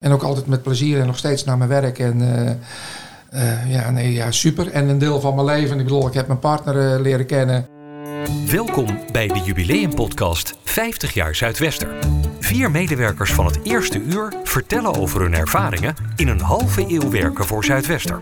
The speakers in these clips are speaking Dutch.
En ook altijd met plezier en nog steeds naar mijn werk. En eh, eh, ja, nee, ja, super. En een deel van mijn leven. Ik bedoel, ik heb mijn partner eh, leren kennen. Welkom bij de jubileumpodcast 50 jaar Zuidwester. Vier medewerkers van het eerste uur vertellen over hun ervaringen in een halve eeuw werken voor Zuidwester.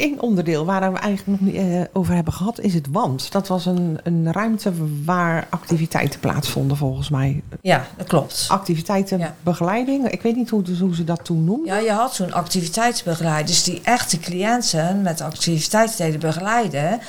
Eén onderdeel waar we eigenlijk nog niet eh, over hebben gehad is het WAND. Dat was een, een ruimte waar activiteiten plaatsvonden volgens mij. Ja, dat klopt. Activiteitenbegeleiding. Ik weet niet hoe, hoe ze dat toen noemden. Ja, je had toen activiteitsbegeleiders die echt de cliënten met activiteiten deden begeleiden.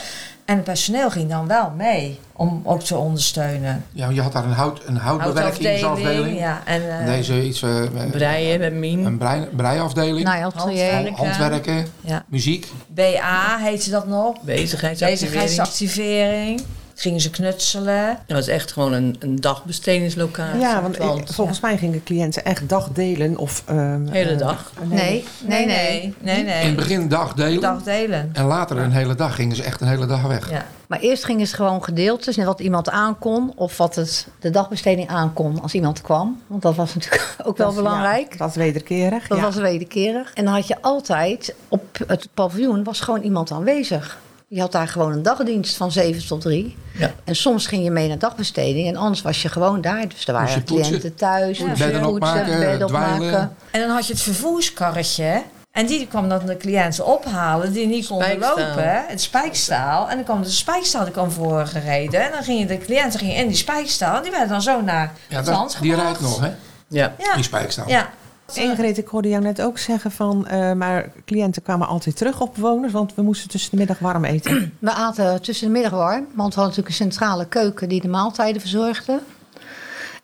En het personeel ging dan wel mee om ook te ondersteunen. Ja, je had daar een, hout, een houtbewerkingsafdeling. Ja, en, uh, En deze iets... eh, Breien met Mien. Een brei, breiafdeling. Naaiatelier. Handwerk. handwerken. Ja. Muziek. BA heette dat nog. Bezigheidsactivering. Bezigheidsactivering. Gingen ze knutselen. Dat was echt gewoon een, een dagbestedingslocatie. Ja, want ik- volgens mij gingen cliënten echt dagdelen of... ehm, Hele eh, dag. Nee, nee, nee. nee. nee, nee. In het begin dagdelen. Dagdelen. En later een hele dag gingen ze echt een hele dag weg. Ja. Maar eerst gingen ze gewoon gedeeltes en wat iemand aankon of wat het, de dagbesteding aankon als iemand kwam. Want dat was natuurlijk ook wel dat belangrijk. Ja, dat is wederkerig. Dat ja. was wederkerig. En dan had je altijd, op het paviljoen was gewoon iemand aanwezig. Je had daar gewoon een dagdienst van 7 tot 3. Ja. En soms ging je mee naar dagbesteding en anders was je gewoon daar. Dus er waren cliënten thuis, Ja. moest je Bedden opmaken, bedden dweilen. opmaken. En dan had je het vervoerskarretje. En die kwam dan de cliënten ophalen die niet konden Spijkstaal. lopen. Het spijkstaal. En dan kwam de spijkstaal die kwam voorgereden. En dan gingen de cliënten gingen in die spijkstaal. En die werden dan zo naar Ja, het land die rijdt nog, hè? Ja. Ja. Die spijkstaal. Ja. Ingrid, ik hoorde jou net ook zeggen van... eh, maar cliënten kwamen altijd terug op bewoners... want we moesten tussen de middag warm eten. We aten tussen de middag warm, want we hadden natuurlijk een centrale keuken die de maaltijden verzorgde.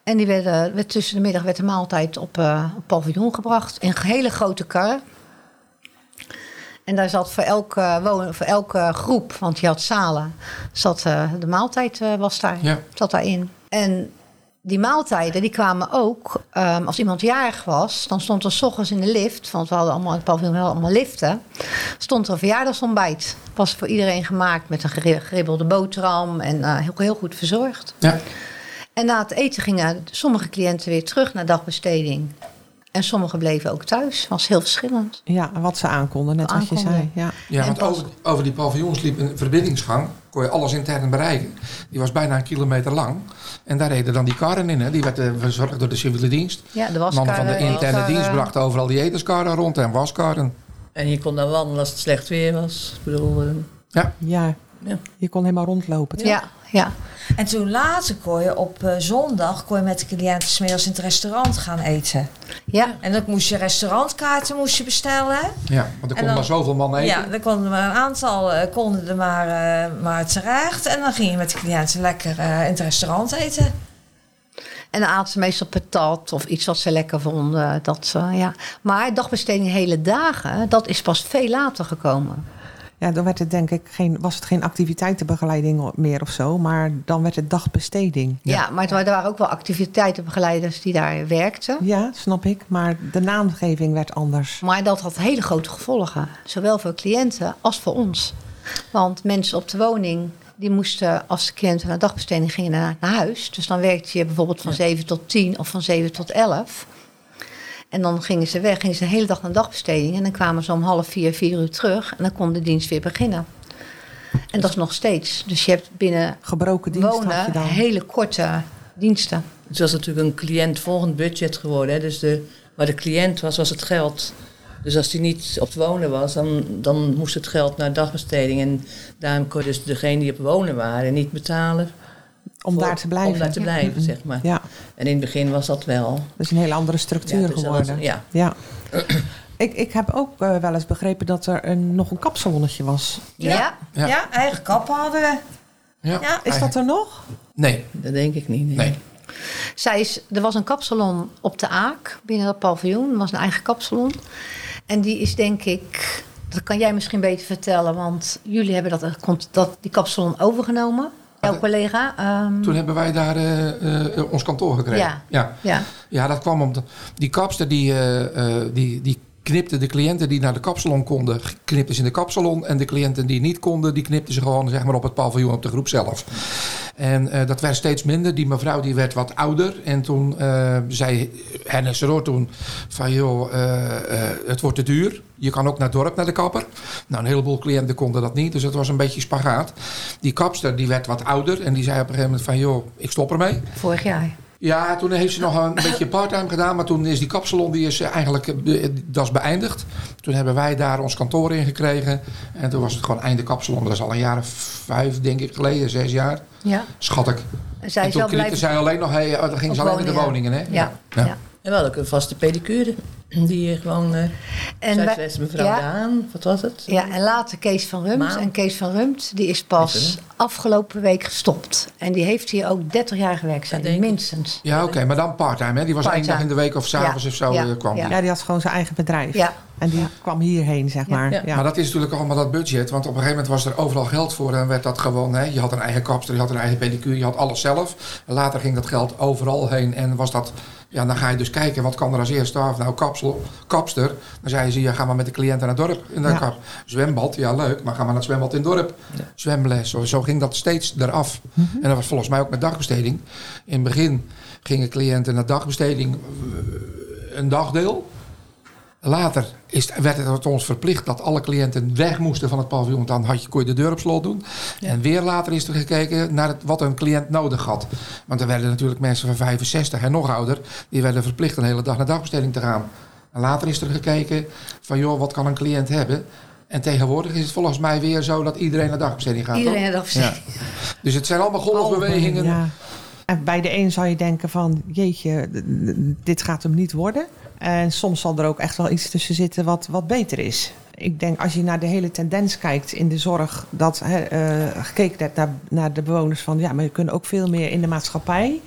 En die werden, werd tussen de middag werd de maaltijd op eh op paviljoen gebracht in hele grote karren. En daar zat voor elke, wonen, voor elke groep, want je had zalen, zat eh, de maaltijd eh, was daar, Ja. zat daarin. En die maaltijden die kwamen ook, ehm, als iemand jarig was, dan stond er s ochtends in de lift, want we hadden allemaal in het paviljoen wel allemaal liften, stond er een verjaardagsontbijt. Was voor iedereen gemaakt met een geri- geribbelde boterham en eh, heel, heel goed verzorgd. Ja. En na het eten gingen sommige cliënten weer terug naar dagbesteding. En sommigen bleven ook thuis. Was heel verschillend. Ja, wat ze aankonden, net wat je zei. Ja. Ja, En want pas- over, over die paviljoens liep een verbindingsgang. Kon je alles intern bereiken. Die was bijna een kilometer lang. En daar reden dan die karren in. Hè. Die werd eh, verzorgd door de civiele dienst. Ja, de Mannen van de waskarren, interne dienst brachten overal die etenskarren rond en waskarren. En je kon daar wandelen als het slecht weer was. Ik bedoel, eh, Ja, ja, Ja. je kon helemaal rondlopen. Ja, ja. En toen later kon je op eh, zondag kon je met de cliënten 's middags in het restaurant gaan eten. ja. En dan moest je restaurantkaarten moest je bestellen. ja want er En kon dan- maar zoveel man eten. Ja, dan konden er maar een aantal eh, konden er maar, eh, maar terecht. En dan ging je met de cliënten lekker eh, in het restaurant eten. En dan aten ze meestal patat of iets wat ze lekker vonden. Dat, ja. Maar dagbesteding hele dagen, dat is pas veel later gekomen. Ja, dan werd het denk ik geen, was het geen activiteitenbegeleiding meer of zo, maar dan werd het dagbesteding. Ja, maar er waren ook wel activiteitenbegeleiders die daar werkten. Ja, snap ik, maar de naamgeving werd anders. Maar dat had hele grote gevolgen. Zowel voor cliënten als voor ons. Want mensen op de woning, die moesten als de cliënten naar dagbesteding gingen naar, naar huis. Dus dan werkte je bijvoorbeeld van 7 tot 10 of van 7 tot 11. En dan gingen ze weg, gingen ze de hele dag naar dagbesteding. En dan kwamen ze om half vier, vier uur terug. En dan kon de dienst weer beginnen. En dat is nog steeds. Dus je hebt binnen Gebroken dienst had je wonen dan. hele korte diensten. het was natuurlijk een cliëntvolgend budget geworden. Hè? Dus de, waar de cliënt was, was het geld. Dus als die niet op het wonen was, dan, dan moest het geld naar dagbesteding. En daarom kon dus degene die op wonen waren niet betalen. Om voor- daar te blijven. Om daar te blijven, zeg maar. Ja, En in het begin was dat wel. dat is een hele andere structuur Ja, dus dat was- geworden. ja. Ja. Ik, ik heb ook eh, wel eens begrepen dat er een, nog een kapsalonnetje was. Ja. Ja. Ja, eigen kap hadden we. Ja. Ja. Is dat er nog? Nee, Dat denk ik niet. Nee. nee. Zij is, er was een kapsalon op de Aak binnen dat paviljoen. Er was een eigen kapsalon. En die is denk ik, dat kan jij misschien beter vertellen, want jullie hebben dat, dat die kapsalon overgenomen. Jouw collega. ehm, Toen hebben wij daar eh, eh, ons kantoor gekregen. Ja. ja. ja. Ja, dat kwam omdat die kapster die, eh, die, die knipten de cliënten die naar de kapsalon konden, knipten ze in de kapsalon. En de cliënten die niet konden, die knipten ze gewoon zeg maar, op het paviljoen op de groep zelf. En dat werd steeds minder. Die mevrouw die werd wat ouder. En toen zei Hennis Roor toen van joh, het wordt te duur. Je kan ook naar het dorp, naar de kapper. Nou, een heleboel cliënten konden dat niet. Dus het was een beetje spagaat. Die kapster die werd wat ouder. En die zei op een gegeven moment van joh, ik stop ermee. Vorig jaar. Ja, toen heeft ze nog een beetje parttime gedaan. Maar toen is die kapsalon die is eh, eigenlijk eh, be- dat is beëindigd. Toen hebben wij daar ons kantoor in gekregen. En toen was het gewoon einde kapsalon. Dat is al een jaar of vijf, denk ik, geleden. Zes jaar. Ja. Schat ik. Zij en toen knipte blijven... zij alleen nog... Hey, dan ging ze alleen in de woningen. woningen, hè? Ja. Ja. ja. En we hadden ook een vaste pedicure. Die gewoon... eh En, mevrouw ja, Daan, wat was het? ja, en later Kees van Rumt. Maan. En Kees van Rumt die is pas afgelopen week gestopt. En die heeft hier ook 30 jaar gewerkt, zijn minstens. Ja, oké. maar dan parttime, hè? Die was één dag in de week of s'avonds Ja. of zo Ja. eh, kwam Ja. die. Ja, die had gewoon zijn eigen bedrijf. Ja. En die kwam hierheen, zeg Ja. maar. Ja. Ja. Maar dat is natuurlijk allemaal dat budget. Want op een gegeven moment was er overal geld voor. En werd dat gewoon, hè, je had een eigen kapster, je had een eigen pedicure, je had alles zelf. En later ging dat geld overal heen. En was dat, ja, dan ga je dus kijken, wat kan er als eerste af? Nou, kapsel, kapster. Dan zei ze, ja, ga maar met de cliënten naar het dorp. In de Ja. kap. Zwembad, ja leuk, maar ga maar naar het zwembad in het dorp. Zwemles, zo, zo ging dat steeds eraf. En dat was volgens mij ook met dagbesteding. In het begin gingen cliënten naar dagbesteding eh, een dagdeel. Later is, werd het ons verplicht dat alle cliënten weg moesten van het paviljoen. Dan had je, kon je de deur op slot doen. En weer later is er gekeken naar het, wat een cliënt nodig had. Want er werden natuurlijk mensen van 65 en nog ouder. Die werden verplicht een hele dag naar dagbesteding te gaan. En later is er gekeken van joh, wat kan een cliënt hebben? En tegenwoordig is het volgens mij weer zo dat iedereen naar dagbesteding gaat. Iedereen naar dagbesteding. Ja. Dus het zijn allemaal golfbewegingen. Ja. En bij de een zou je denken van, jeetje, dit gaat hem niet worden. En soms zal er ook echt wel iets tussen zitten wat, wat beter is. Ik denk als je naar de hele tendens kijkt in de zorg, dat eh, gekeken werd naar, de bewoners van, ja, maar je kunt ook veel meer in de maatschappij.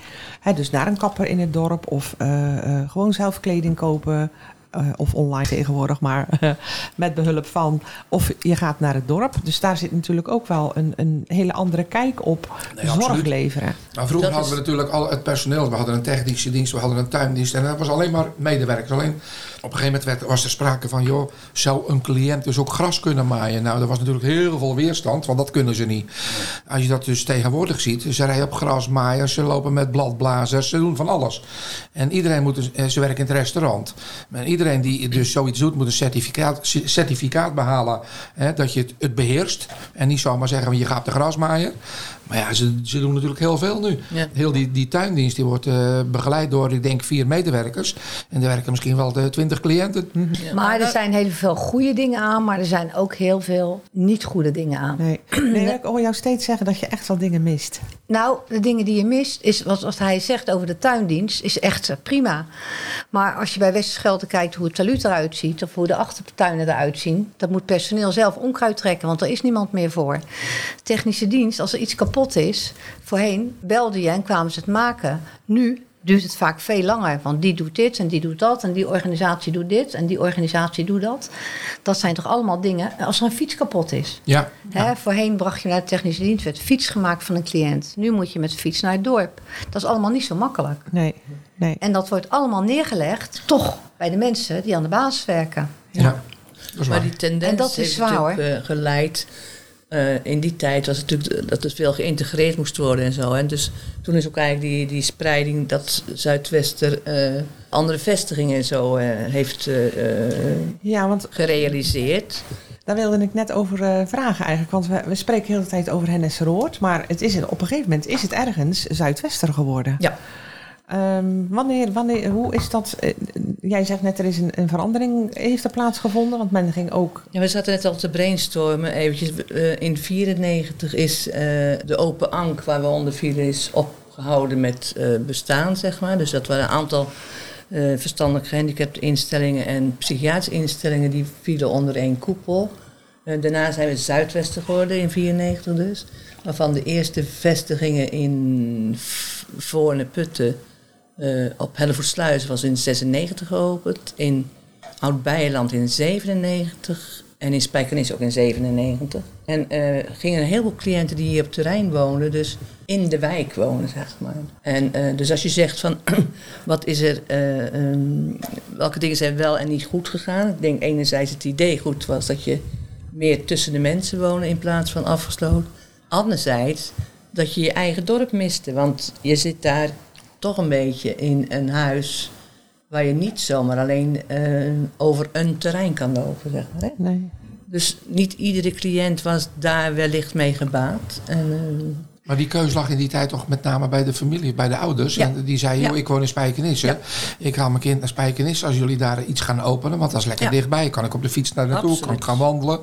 Dus naar een kapper in het dorp of eh, eh, gewoon zelf kleding kopen. Eh, of online tegenwoordig, maar met behulp van. Of je gaat naar het dorp. Dus daar zit natuurlijk ook wel een, een hele andere kijk op Nee, zorg absoluut. leveren. Nou, vroeger Dat hadden we natuurlijk al het personeel. We hadden een technische dienst, we hadden een tuindienst. En dat was alleen maar medewerkers. Alleen op een gegeven moment was er sprake van... joh, zou een cliënt dus ook gras kunnen maaien? Nou, er was natuurlijk heel veel weerstand, want dat kunnen ze niet. Als je dat dus tegenwoordig ziet... ze rijden op grasmaaiers, ze lopen met bladblazers... ze doen van alles. En iedereen moet... dus- eh, ze werken in het restaurant. En iedereen die dus zoiets doet... moet een certificaat, certificaat behalen... Hè, dat je het, het beheerst. En niet zomaar zeggen, je gaat de grasmaaier. Maar ja, ze, ze doen natuurlijk heel veel nu. Ja. Heel die, die tuindienst die wordt eh, begeleid door, ik denk, vier medewerkers. En er werken misschien wel de twintig cliënten. Ja. Maar er zijn heel veel goede dingen aan, maar er zijn ook heel veel niet goede dingen aan. Nee. nee, ik hoor jou steeds zeggen dat je echt wel dingen mist. Nou, de dingen die je mist, is wat, wat hij zegt over de tuindienst, is echt eh, prima. Maar als je bij Westerschelde kijkt hoe het taluut eruit ziet, of hoe de achtertuinen eruit zien, dat moet personeel zelf onkruid trekken, want er is niemand meer voor. Technische dienst, als er iets kapot is, voorheen belde je en kwamen ze het maken. Nu duurt het vaak veel langer, want die doet dit en die doet dat en die organisatie doet dit en die organisatie doet dat. Dat zijn toch allemaal dingen, als er een fiets kapot is. Ja, Hè, voorheen bracht je naar de technische dienst, werd fiets gemaakt van een cliënt. Nu moet je met de fiets naar het dorp. Dat is allemaal niet zo makkelijk. Nee, nee. En dat wordt allemaal neergelegd, toch, bij de mensen die aan de basis werken. ja. dat is Maar waar. die tendens En dat is heeft zwaar, natuurlijk eh, geleid. Eh, in die tijd was het natuurlijk dat het veel geïntegreerd moest worden en zo. En dus toen is ook eigenlijk die, die spreiding dat Zuidwester eh, andere vestigingen en zo eh, heeft Ja, want gerealiseerd. daar wilde ik net over vragen eigenlijk. Want we, we spreken heel de hele tijd over Hennesseroord. Maar het is, op een gegeven moment is het ergens Zuidwester geworden. Ja. Ehm, wanneer, wanneer, hoe is dat? eh, jij zegt net er is een, een verandering heeft er plaatsgevonden. Want men ging ook... Ja, we zaten net al te brainstormen eventjes. Eh, in 94 is eh, de open ank waar we onder vielen is opgehouden met bestaan, zeg maar. Dus dat waren een aantal verstandelijk gehandicapte instellingen en psychiatrische instellingen die vielen onder één koepel. Daarna zijn we Zuidwesten geworden in 94 dus. Waarvan de eerste vestigingen in Voorne Putten eh, op Hellevoetsluis was in 96 geopend. In Oud-Beijerland in 97 En in Spijkenis ook in 97. En eh gingen een heleboel cliënten die hier op terrein wonen, dus in de wijk wonen, zeg maar. En eh, dus als je zegt van, wat is er, eh, ehm, welke dingen zijn wel en niet goed gegaan? Ik denk enerzijds het idee goed was dat je meer tussen de mensen wonen in plaats van afgesloten. Anderzijds dat je je eigen dorp miste, want je zit daar toch een beetje in een huis waar je niet zomaar alleen eh, over een terrein kan lopen, zeg maar. Hè? Nee. Dus niet iedere cliënt was daar wellicht mee gebaat. En, eh, Maar die keus lag in die tijd toch met name bij de familie, bij de ouders. Ja. En die zei, joh, ik woon in Spijkenisse. Ja. Ik haal mijn kind naar Spijkenisse als jullie daar iets gaan openen. Want dat is lekker Ja. dichtbij. Kan ik op de fiets naar naartoe, kan ik gaan wandelen.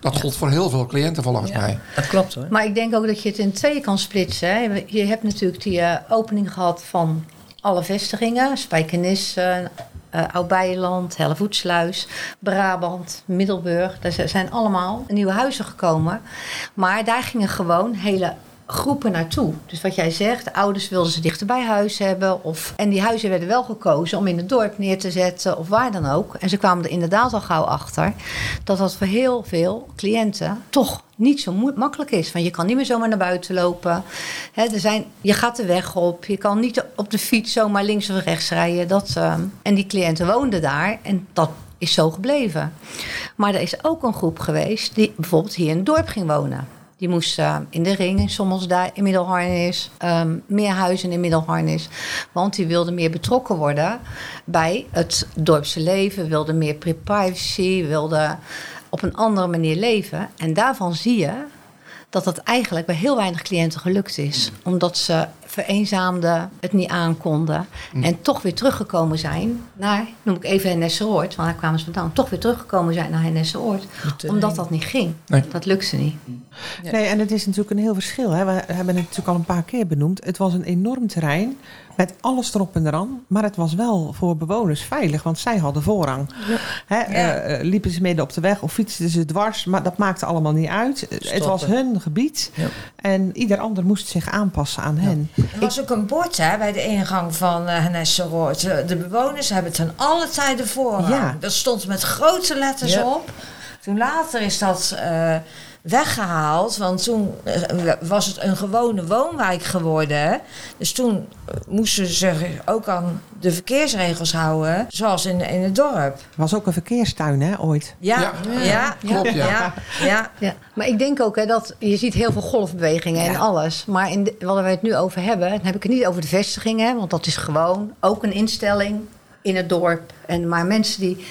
Dat gold voor heel veel cliënten volgens ja, mij. dat klopt hoor. Maar ik denk ook dat je het in tweeën kan splitsen. Hè. Je hebt natuurlijk die eh, opening gehad van alle vestigingen. Spijkenis, eh eh Oud-Beijerland, Hellevoetsluis, Brabant, Middelburg. Daar zijn allemaal nieuwe huizen gekomen. Maar daar gingen gewoon hele groepen naartoe. Dus wat jij zegt, ouders wilden ze dichter bij huis hebben. Of, en die huizen werden wel gekozen om in het dorp neer te zetten of waar dan ook. En ze kwamen er inderdaad al gauw achter dat dat voor heel veel cliënten toch niet zo makkelijk is. Want je kan niet meer zomaar naar buiten lopen. Er zijn, je gaat de weg op. Je kan niet op de fiets zomaar links of rechts rijden. Dat, ehm, en die cliënten woonden daar en dat is zo gebleven. Maar er is ook een groep geweest die bijvoorbeeld hier in het dorp ging wonen. Die moesten eh, in de ring, in Sommelsdijk, in Middelharnis, ehm, meer huizen in Middelharnis. Want die wilden meer betrokken worden bij het dorpse leven, wilden meer privacy, wilden op een andere manier leven. En daarvan zie je dat dat eigenlijk bij heel weinig cliënten gelukt is. Omdat ze vereenzaamden, het niet aankonden. En toch weer teruggekomen zijn naar, noem ik even Hennesseoord, want daar kwamen ze vandaan. Toch weer teruggekomen zijn naar Hennesseoord. Omdat dat niet ging. Nee. Dat lukte niet. Nee, en het is natuurlijk een heel verschil. Hè. We hebben het natuurlijk al een paar keer benoemd. Het was een enorm terrein met alles erop en eraan. Maar het was wel voor bewoners veilig, want zij hadden voorrang. Hè, Ja. eh, eh, liepen ze midden op de weg of fietsten ze dwars, maar dat maakte allemaal niet uit. Het was hun gebied Ja. en ieder ander moest zich aanpassen aan hen. Er was ook een bord hè, bij de ingang van uh, Hennesseroord. De, de bewoners hebben ten alle tijden voorrang. Dat stond met grote letters op. Toen later is dat eh, weggehaald, want toen eh, was het een gewone woonwijk geworden. Dus toen eh, moesten ze zich ook aan de verkeersregels houden, zoals in, in het dorp. Er was ook een verkeerstuin, hè, ooit. Ja, Ja. ja, ja, Klopt, ja. ja, ja. Ja, maar ik denk ook hè, dat je ziet heel veel golfbewegingen en alles. Maar in de, wat we het nu over hebben, dan heb ik het niet over de vestigingen, want dat is gewoon ook een instelling in het dorp. En maar mensen die.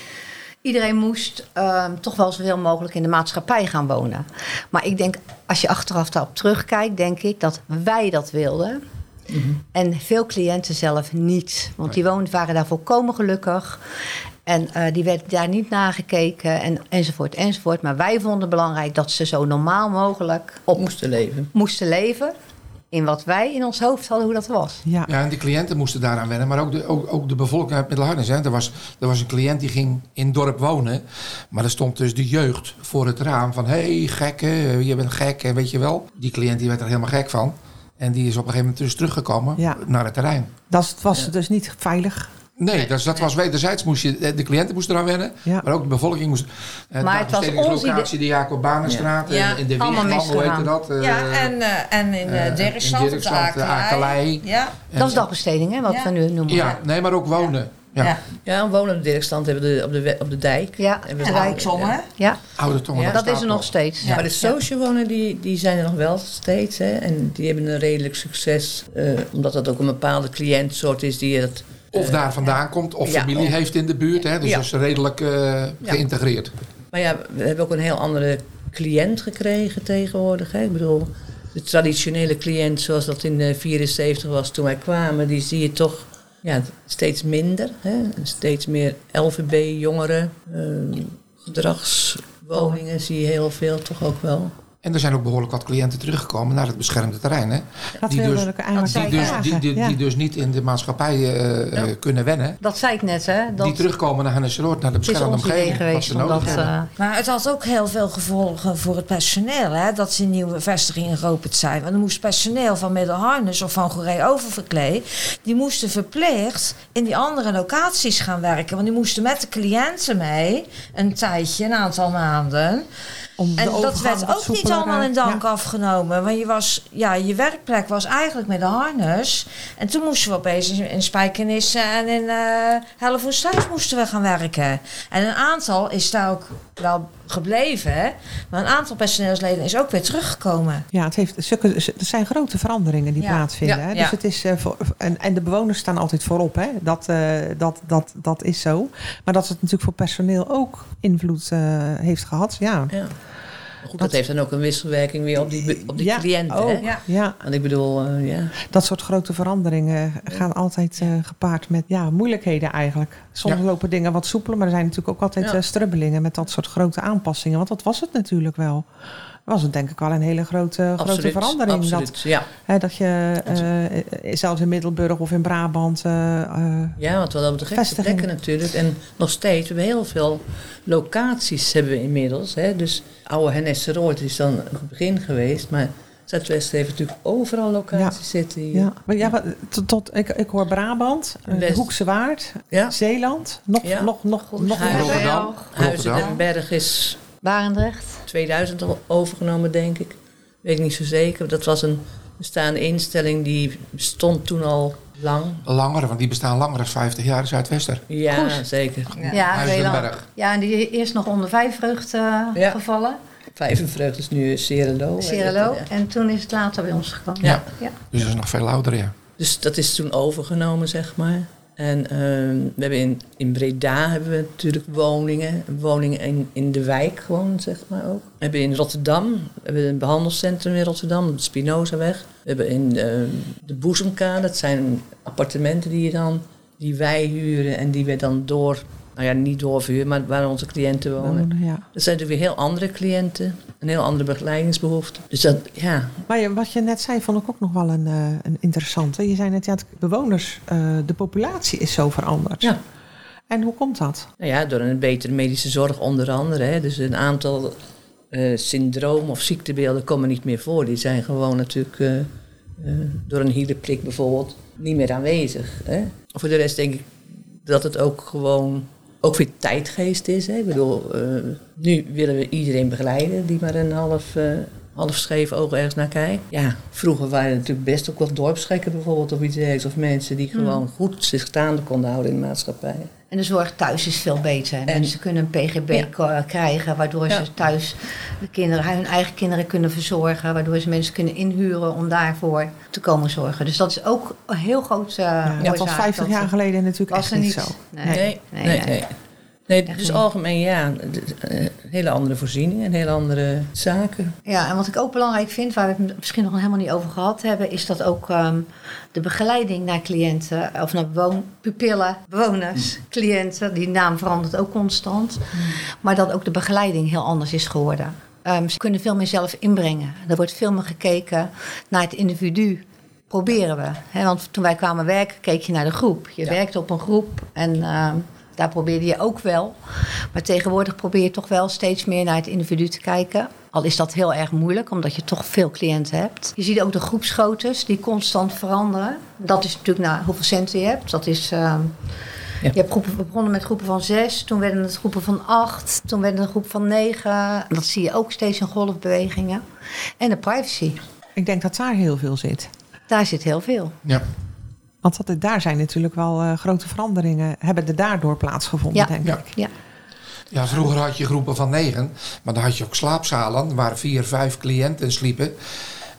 Iedereen moest ehm, toch wel zoveel mogelijk in de maatschappij gaan wonen. Maar ik denk, als je achteraf daarop terugkijkt, denk ik dat wij dat wilden. En veel cliënten zelf niet. Want die woonden, waren daar volkomen gelukkig. En eh, die werd daar niet nagekeken en, enzovoort enzovoort. Maar wij vonden het belangrijk dat ze zo normaal mogelijk op moesten leven. moesten leven. In wat wij in ons hoofd hadden hoe dat was. Ja. Ja, en de cliënten moesten daaraan wennen, maar ook de, ook, ook de bevolking uit Middelharnis. Hè. Er, was, er was een cliënt die ging in het dorp wonen, maar er stond dus de jeugd voor het raam van... hé, hey, gekke, je bent gek, en weet je wel. Die cliënt die werd er helemaal gek van. En die is op een gegeven moment dus teruggekomen Ja. naar het terrein. Dat was Ja. dus niet veilig. Nee, dus dat was wederzijds. Moest je, de cliënten moesten eraan wennen, Ja. maar ook de bevolking moest... eh, Maar de het was de Jacob Banenstraat, Ja. en in de Wiegman, hoe heette dat? Eh, ja en, eh, en in eh, uh, in Dirkstad, de Akelei. Ja, en- dat is dagbesteding, hè, wat Ja. we nu noemen. Ja, nee, maar ook wonen. Ja, ja. Ja, een wonende directstand hebben we de, op, de, op de dijk. Ja, En hè? Ja, oude tongen. Ja, dat dat is er nog steeds. Maar de social wonen die, die zijn er nog wel steeds. Hè? En die hebben een redelijk succes. eh, omdat dat ook een bepaalde cliëntsoort is die het... Of daar vandaan komt, of familie of- heeft in de buurt. Hè, dus dat is redelijk eh, geïntegreerd. Maar ja, we hebben ook een heel andere cliënt gekregen tegenwoordig. Hè? Ik bedoel, de traditionele cliënt zoals dat in de 74 was toen wij kwamen... die zie je toch ja, steeds minder. Hè? Steeds meer LVB-jongeren. eh, gedragswoningen zie je heel veel toch ook wel. En er zijn ook behoorlijk wat cliënten teruggekomen naar het beschermde terrein. Hè? Dat die, dus, die, dus, die, die, Ja. die dus niet in de maatschappij eh, eh, kunnen wennen. Dat zei ik net, hè? Dat die terugkomen naar Hennesseloord, naar de beschermde omgeving. geweest ze om nodig dat... hebben. eh, Maar het had ook heel veel gevolgen voor het personeel, hè, dat ze in nieuwe vestigingen geopend zijn. Want dan moest personeel van Middelharnis of van Goeree Oververklee, die moesten verplicht in die andere locaties gaan werken. Want die moesten met de cliënten mee, een tijdje, een aantal maanden. Om En dat werd ook niet allemaal in dank ja. afgenomen. Want je, was, ja, je werkplek was eigenlijk met de harness. En toen moesten we opeens in, Spijkenissen en in uh, moesten we gaan werken. En een aantal is daar ook wel gebleven. Maar een aantal personeelsleden is ook weer teruggekomen. Ja, het heeft, zulke, er zijn grote veranderingen die Ja. plaatsvinden. Ja, hè? Dus het is, eh, voor, en, en de bewoners staan altijd voorop. Hè? Dat, eh, dat, dat, dat is zo. Maar dat het natuurlijk voor personeel ook invloed heeft gehad. Ja, goed, dat heeft dan ook een wisselwerking weer op die, op die Ja, cliënten. Hè? Ja. ja, Want ik bedoel, eh, ja. dat soort grote veranderingen gaan altijd eh, gepaard met ja, moeilijkheden eigenlijk. Soms Ja. lopen dingen wat soepeler, maar er zijn natuurlijk ook altijd eh, strubbelingen met dat soort grote aanpassingen. Want dat was het natuurlijk wel. Was het denk ik wel een hele grote, grote Absoluut, verandering. Dat, absoluut, ja. hè, dat je eh, zelfs in Middelburg of in Brabant eh, eh, Ja, want we hadden de gekste plekken natuurlijk. En nog steeds, we hebben heel veel locaties hebben we inmiddels. Hè. Dus oude Hennesseroord is dan het begin geweest. Maar Zuidwest heeft natuurlijk overal locaties zitten. hier. Ja, maar ja, wat- tot, tot, ik, ik hoor Brabant, West. Hoekse Waard, Ja. Zeeland, nog, Ja. nog, nog, nog. Rotterdam. Huizen den Berg is Barendrecht. 2000 al overgenomen, denk ik. Weet ik niet zo zeker. Dat was een bestaande instelling die bestond toen al lang. Langer, want die bestaan langer dan 50 jaar in Zuidwester. Ja, Goed. zeker. Ja, heel lang. Berg. Ja, en die eerst nog onder vijfvreugd eh Ja. gevallen. Vijvenvreugd is nu Cerelo. Cerelo. Ja. En toen is het later bij ons gekomen. Ja. ja. Dus dat is nog veel ouder, ja. Dus dat is toen overgenomen, zeg maar. En ehm, we hebben in, in Breda hebben we natuurlijk woningen. Woningen in, in de wijk gewoon, zeg maar ook. We hebben in Rotterdam, we hebben een behandelcentrum in Rotterdam, de Spinozaweg. We hebben in ehm, de Boezemkade, dat zijn appartementen die, je dan, die wij huren en die we dan door... Nou ja, niet doorverhuren, maar waar onze cliënten wonen. Ja. Dat zijn natuurlijk weer heel andere cliënten. Een heel andere begeleidingsbehoefte. Dus dat, ja, Maar wat je net zei, vond ik ook nog wel een, eh, een interessante. Je zei net, ja, het bewoners, eh, de populatie is zo veranderd. Ja. En hoe komt dat? Nou ja, door een betere medische zorg onder andere. Hè. Dus een aantal eh syndromen of ziektebeelden komen niet meer voor. Die zijn gewoon natuurlijk door een hielenprik bijvoorbeeld niet meer aanwezig. Hè. Voor de rest denk ik dat het ook gewoon ook weer tijdgeest is. Hè. Ik bedoel, eh, nu willen we iedereen begeleiden die maar een half, eh, half scheef oog ergens naar kijkt. Ja, vroeger waren er natuurlijk best ook wel dorpsgekken bijvoorbeeld of iets dergelijks. Of mensen die gewoon goed zich staande konden houden in de maatschappij. En de zorg thuis is veel beter. En- Mensen kunnen een PGB Ja. krijgen, waardoor Ja. ze thuis de kinderen, hun eigen kinderen kunnen verzorgen. Waardoor ze mensen kunnen inhuren om daarvoor te komen zorgen. Dus dat is ook een heel groot uh, Ja, dat was 50 jaar geleden natuurlijk was echt er niet niet. zo. Nee. Nee, Nee, nee, nee. Nee. Echt dus niet. algemeen ja, eh, hele andere voorzieningen en hele andere zaken. Ja, en wat ik ook belangrijk vind, waar we het misschien nog helemaal niet over gehad hebben, is dat ook ehm, de begeleiding naar cliënten, of naar bewoon, pupillen, bewoners, cliënten, die naam verandert ook constant, maar dat ook de begeleiding heel anders is geworden. Ehm, ze kunnen veel meer zelf inbrengen. Er wordt veel meer gekeken naar het individu. Proberen we. Want toen wij kwamen werken, keek je naar de groep. Je Ja. werkte op een groep en ehm, daar probeerde je ook wel. Maar tegenwoordig probeer je toch wel steeds meer naar het individu te kijken. Al is dat heel erg moeilijk, omdat je toch veel cliënten hebt. Je ziet ook de groepsgroottes die constant veranderen. Dat is natuurlijk naar hoeveel centen je hebt. Dat is, ehm, Ja. Je hebt groepen, we begonnen met groepen van zes, toen werden het groepen van acht, toen werden het een groep van negen. Dat zie je ook steeds in golfbewegingen. En de privacy, Ik denk dat daar heel veel zit. daar zit heel veel. Ja. Want dat, daar zijn natuurlijk wel eh, grote veranderingen, hebben er daardoor plaatsgevonden, Ja. denk Ja. ik. Ja. Ja, vroeger had je groepen van negen, maar dan had je ook slaapzalen waar vier, vijf cliënten sliepen.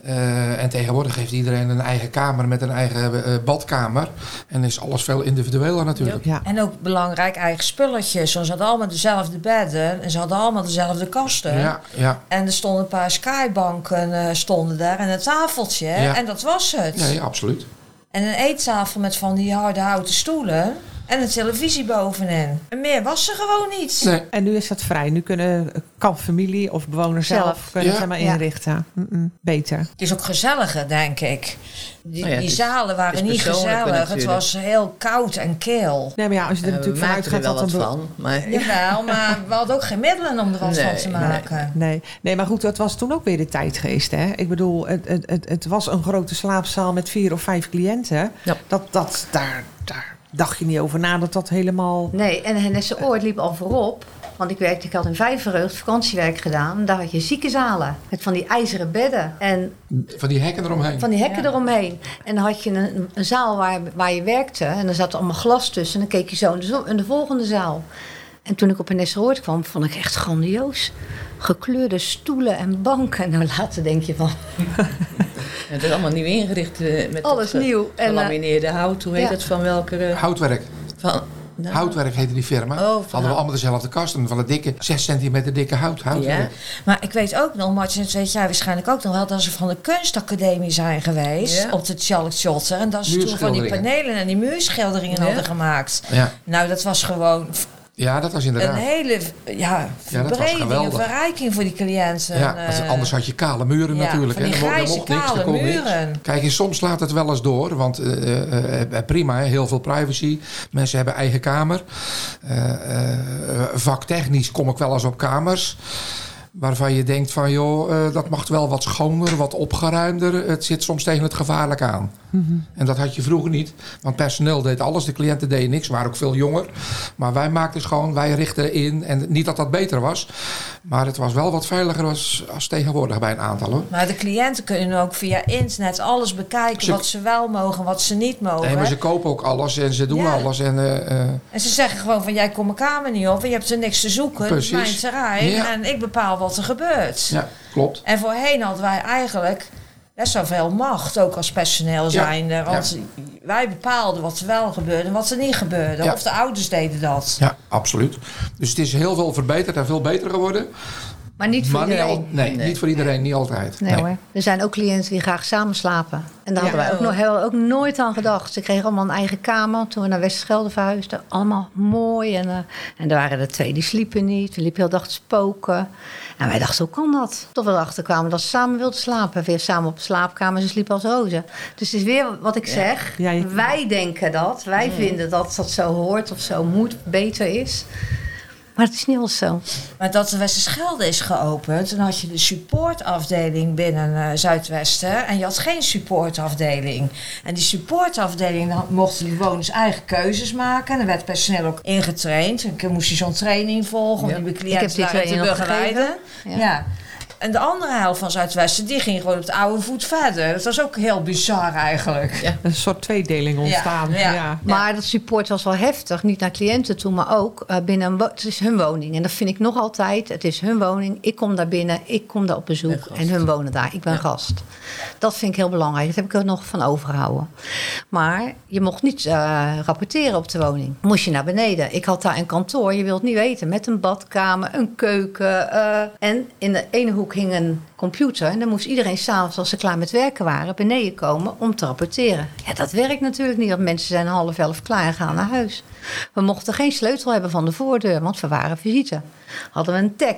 Eh, en tegenwoordig heeft iedereen een eigen kamer met een eigen eh, badkamer. En is alles veel individueler natuurlijk. Ja. En ook belangrijk eigen spulletjes. Want ze hadden allemaal dezelfde bedden en ze hadden allemaal dezelfde kasten. Ja, ja, En er stonden een paar skybanken eh, stonden daar en een tafeltje. Ja. En dat was het. ja, ja, absoluut. En een eettafel met van die harde houten stoelen. En een televisie bovenin. En meer was er gewoon niet. Nee. En nu is dat vrij. Nu kunnen, kan familie of bewoners zelf, Zelf. kunnen Ja. zeg maar Ja. inrichten. Beter. Het is ook gezelliger, denk ik. Die, Nou ja, het die is- zalen waren niet gezellig. Het was heel koud en kil. Nee, maar ja, als je er Eh, natuurlijk vanuit maakten er gaat wel dat wat van. Maar Jawel, maar we hadden ook geen middelen om er wat van te maken. Nee. nee, maar goed, het was toen ook weer de tijdgeest. Hè? Ik bedoel, het, het, het, het was een grote slaapzaal met vier of vijf cliënten. Ja. Dat, dat, daar, daar dacht je niet over na dat dat helemaal... Nee, en Hennesse Oord liep al voorop. Want ik, werkte, ik had in Vijverheugd vakantiewerk gedaan. Daar had je ziekenzalen met van die ijzeren bedden. En Van die hekken eromheen. van die hekken Ja. eromheen. En dan had je een, een zaal waar, waar je werkte. En er zat allemaal glas tussen. En dan keek je zo in de, zo- in de volgende zaal. En toen ik op Hennesse Oord kwam, vond ik echt grandioos. Gekleurde stoelen en banken. Nou, later denk je van, het is allemaal nieuw ingericht. eh, met Alles dat, eh, nieuw. En, eh, Gelamineerde hout. Hoe heet ja. het? Van welke... Houtwerk. van, nou, Houtwerk heette die firma. van Hadden we allemaal dezelfde kasten. Van het dikke, 6 centimeter dikke hout. Houtwerk. Maar ik weet ook nog, Martin, dat weet jij waarschijnlijk ook nog wel, dat ze van de kunstacademie zijn geweest Ja. op de Charlotte Schotter. En dat ze toen van die panelen en die muurschilderingen Ja. hadden gemaakt. Ja. Nou, dat was gewoon Ja, dat was een inderdaad. hele ja, verbreding, een geweldig. verrijking voor die cliënten. Ja, En, eh, anders had je kale muren ja, natuurlijk. hè. Grijze mocht niks, er kale kon niks. muren. Kijk, en soms slaat het wel eens door. Want eh, eh, prima, hè, heel veel privacy. Mensen hebben eigen kamer. Vaktechnisch kom ik wel eens op kamers. Waarvan je denkt van, joh, dat mag wel wat schoner, wat opgeruimder. Het zit soms tegen het gevaarlijk aan. En dat had je vroeger niet. Want personeel deed alles, de cliënten deden niks. waren ook veel jonger. Maar wij maakten gewoon, wij richten in. En niet dat dat beter was. Maar het was wel wat veiliger als, als tegenwoordig bij een aantal hoor. Maar de cliënten kunnen ook via internet alles bekijken. Ze- wat ze wel mogen, wat ze niet mogen. Nee, maar ze kopen ook alles en ze doen Ja. alles. En, eh, eh, En ze zeggen gewoon van jij komt mijn kamer niet op en je hebt er niks te zoeken. Het is mijn Precies. terrein Ja. en ik bepaal wat er gebeurt. ja, klopt. En voorheen hadden wij eigenlijk best wel veel macht, ook als personeel zijnde. Want wij bepaalden wat er wel gebeurde en wat er niet gebeurde. Ja. Of de ouders deden dat. Ja, absoluut. Dus het is heel veel verbeterd en veel beter geworden. Maar niet voor maar niet, iedereen. al, nee, Nee. niet voor iedereen, niet altijd. Nee, hoor. Er zijn ook cliënten die graag samen slapen. En daar Ja. hadden wij ook, nog, hebben we ook nooit aan gedacht. Ze kregen allemaal een eigen kamer toen we naar Westschelde verhuisden. Allemaal mooi. En, eh, en er waren er twee die sliepen niet. We liepen heel dag te spoken. En wij dachten, hoe kan dat? Tot we erachter kwamen dat ze samen wilden slapen. Weer samen op de slaapkamer. Ze sliepen als rozen. Dus het is weer wat ik zeg. Ja, je- Wij denken dat. Wij vinden dat dat zo hoort of zo moet, beter is. Maar het is niet altijd zo. Maar dat de Westerschelde is geopend, toen had je de supportafdeling binnen eh, Zuidwesten. En je had geen supportafdeling. En die supportafdeling, dan mochten die bewoners eigen keuzes maken. En dan werd personeel ook ingetraind. En dan moest je zo'n training volgen om Ja. die Ik heb cliënten te begeleiden. Ja. En de andere helft van Zuidwesten, die ging gewoon op de oude voet verder. Dat was ook heel bizar eigenlijk. Ja. Een soort tweedeling ontstaan. Ja, Ja, ja. Maar dat support was wel heftig. Niet naar cliënten toe, maar ook eh, binnen Het is hun woning. En dat vind ik nog altijd. Het is hun woning. Ik kom daar binnen. Ik kom daar op bezoek. gast. En hun wonen daar. Ik ben Ja. gast. Dat vind ik heel belangrijk. Dat heb ik er nog van overgehouden. Maar je mocht niet eh, rapporteren op de woning. Moest je naar beneden. Ik had daar een kantoor. Je wilt niet weten. Met een badkamer, een keuken. eh, en in de ene hoek hing een computer. En dan moest iedereen s'avonds, als ze klaar met werken waren, beneden komen om te rapporteren. Ja, dat werkt natuurlijk niet, want mensen zijn half elf klaar en gaan naar huis. We mochten geen sleutel hebben van de voordeur, want we waren visite. Hadden we een tag.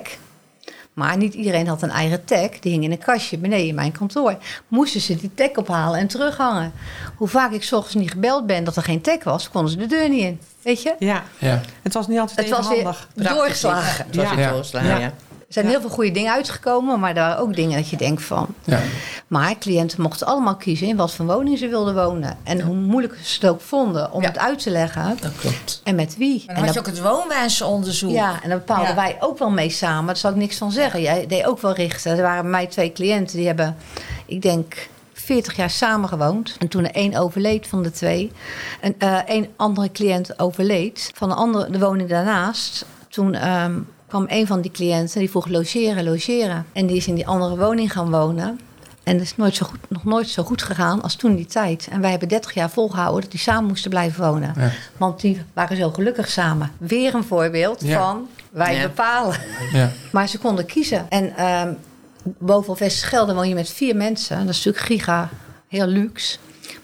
Maar niet iedereen had een eigen tag. Die hing in een kastje beneden in mijn kantoor. Moesten ze die tag ophalen en terughangen. Hoe vaak ik 's ochtends niet gebeld ben dat er geen tag was, konden ze de deur niet in. Weet je? Ja. Ja. Het was niet altijd Het even was weer handig. doorgeslagen. Het was Ja. weer Ja. Ja. Er zijn heel veel goede dingen uitgekomen, maar er waren ook dingen dat je denkt van... Ja. Maar cliënten mochten allemaal kiezen in wat voor woning ze wilden wonen. En hoe moeilijk ze het ook vonden om het uit te leggen. Dat klopt. En met wie. En dan had je ook het woonwensenonderzoek. ja, en daar bepaalden wij ook wel mee samen. Daar zal ik niks van zeggen. Jij deed ook wel richten. Er waren bij mij twee cliënten die hebben, ik denk, 40 jaar samen gewoond. En toen er één overleed van de twee, en eh één andere cliënt overleed van de, andere, de woning daarnaast. Toen ehm, kwam een van die cliënten die vroeg logeren, logeren. En die is in die andere woning gaan wonen. En dat is nooit zo goed, nog nooit zo goed gegaan als toen die tijd. En wij hebben 30 jaar volgehouden dat die samen moesten blijven wonen. Ja. Want die waren zo gelukkig samen. Weer een voorbeeld Ja. van wij Ja. bepalen. Ja. Maar ze konden kiezen. En ehm boven op Westschelde woon je met vier mensen. Dat is natuurlijk giga, heel luxe.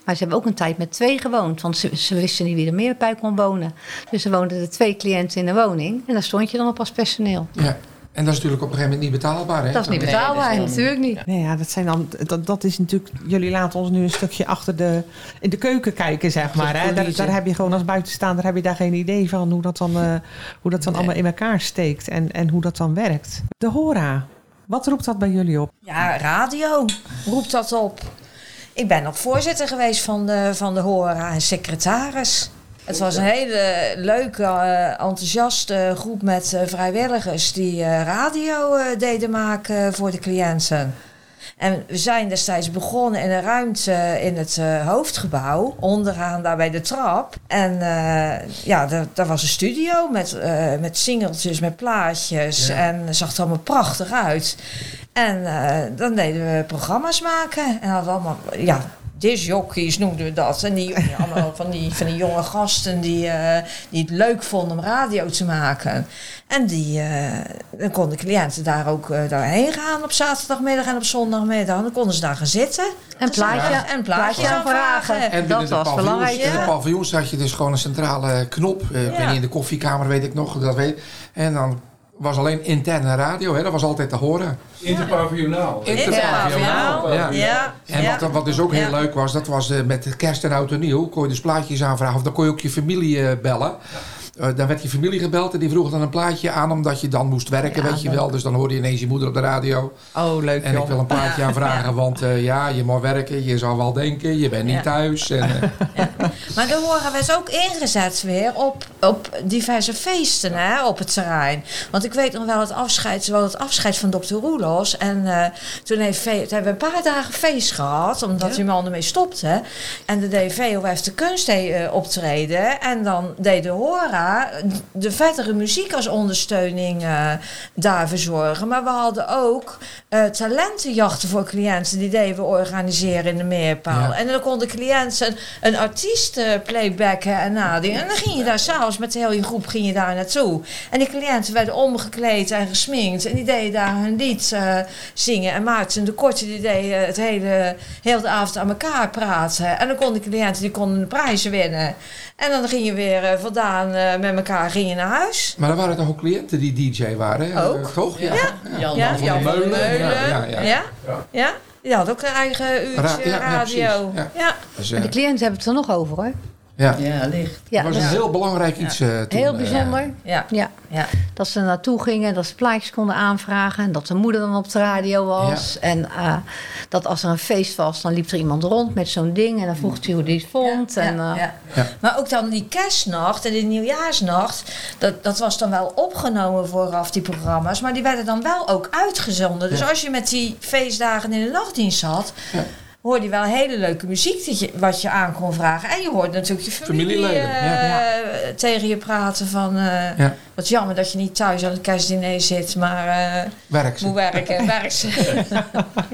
Maar ze hebben ook een tijd met twee gewoond. Want ze, ze wisten niet wie er meer bij kon wonen. Dus er woonden er twee cliënten in de woning. En daar stond je dan op als personeel. Ja. En dat is natuurlijk op een gegeven moment niet betaalbaar. Hè? Dat is niet Nee, betaalbaar, dat is wel- natuurlijk niet. Nee, ja, dat zijn dan. Dat, dat is natuurlijk. Jullie laten ons nu een stukje achter de. in de keuken kijken, zeg maar. Hè? Daar, daar heb je gewoon als buitenstaander heb je daar geen idee van hoe dat dan, eh, hoe dat dan Nee. allemaal in elkaar steekt en, en hoe dat dan werkt. De hora. Wat roept dat bij jullie op? Ja, radio roept dat op. Ik ben ook voorzitter geweest van de, van de Hora en secretaris. Het was een hele leuke, eh, enthousiaste groep met eh, vrijwilligers die eh, radio deden maken voor de cliënten. En we zijn destijds begonnen in een ruimte in het eh, hoofdgebouw, onderaan daar bij de trap. En eh, ja, daar, was een studio met, eh, met singeltjes, met plaatjes. Ja. En het zag er allemaal prachtig uit. En dan deden we programma's maken. En hadden allemaal, ja, disjockeys noemden we dat. En die, allemaal van die, van die jonge gasten die, eh, die het leuk vonden om radio te maken. En die, eh, dan konden cliënten daar ook eh, daarheen gaan op zaterdagmiddag en op zondagmiddag. Dan konden ze daar gaan zitten. En plaatje, Ja. En plaatje aanvragen. aanvragen. En Dat was belangrijk. in de paviljoens had je dus gewoon een centrale knop. Eh, Ik Ja. weet niet, in de koffiekamer weet ik nog. Dat weet. En dan was alleen interne radio. Hè? Dat was altijd te horen. Interpaviljonaal. Interpaviljonaal. Ja. Ja. En wat, wat dus ook heel Ja. leuk was, dat was eh, met kerst en oud en nieuw. Kon je dus plaatjes aanvragen. Of dan kon je ook je familie eh, bellen. Eh, dan werd je familie gebeld en die vroeg dan een plaatje aan omdat je dan moest werken, Ja, weet je leuk. wel. Dus dan hoorde je ineens je moeder op de radio. Oh, leuk En ik wil een plaatje aanvragen, want eh, ja, je moet werken. Je zou wel denken, je bent niet thuis. En, eh, Maar de horen werd ook ingezet weer op, op diverse feesten hè, op het terrein. Want ik weet nog wel het afscheid, wel het afscheid van dokter Roelos. En eh, toen heeft toen hebben we een paar dagen feest gehad, omdat die man ermee stopte. En de deed VOF de kunst eh, optreden. En dan deed de Hora de vettere muziek als ondersteuning eh, daar verzorgen. Maar we hadden ook eh, talentenjachten voor cliënten. Die deden we organiseren in de Meerpaal. Ja. En dan konden cliënten een artiest eh, playbacken en nadenken. En dan ging je daar s'avonds met de hele groep ging je daar naartoe. En die cliënten werden omgekleed en gesminkt. En die deden daar hun lied eh, zingen. En Maarten de Korte die deed het hele, heel de avond aan elkaar praten. En dan konden de cliënten die konden de prijzen winnen. En dan ging je weer vandaan eh, met elkaar ging je naar huis. maar er waren toch ook cliënten die DJ waren? hè? Ook. Toch? Ja. Jan Ja, Jan van Meulen. Ja, ja, ja. Ja? Ja? Die had ook een eigen uurtje Ra- ja, ja, radio. precies. Ja. Dus, Maar eh, de cliënten hebben het er nog over hoor. Ja. Ja, licht. Ja, dat was dat een is heel belangrijk iets eh, toen. heel eh, bijzonder. Ja. Ja, Ja. dat ze er naartoe gingen, dat ze plaatjes konden aanvragen. En dat de moeder dan op de radio was. En eh, dat als er een feest was, dan liep er iemand rond met zo'n ding. En dan vroeg hij hoe hij het vond. Ja, en, ja, eh, ja. Ja. Maar ook dan die kerstnacht en die nieuwjaarsnacht, dat, dat was dan wel opgenomen vooraf, die programma's. Maar die werden dan wel ook uitgezonden. Dus als je met die feestdagen in de nachtdienst zat, Ja. Hoorde je wel hele leuke muziek dat je, wat je aan kon vragen. En je hoorde natuurlijk je familie Familieleden, eh, ja. tegen je praten van... eh, Ja. Wat jammer dat je niet thuis aan het kerstdiner zit, maar eh Werk ze. moet werken. werk ze.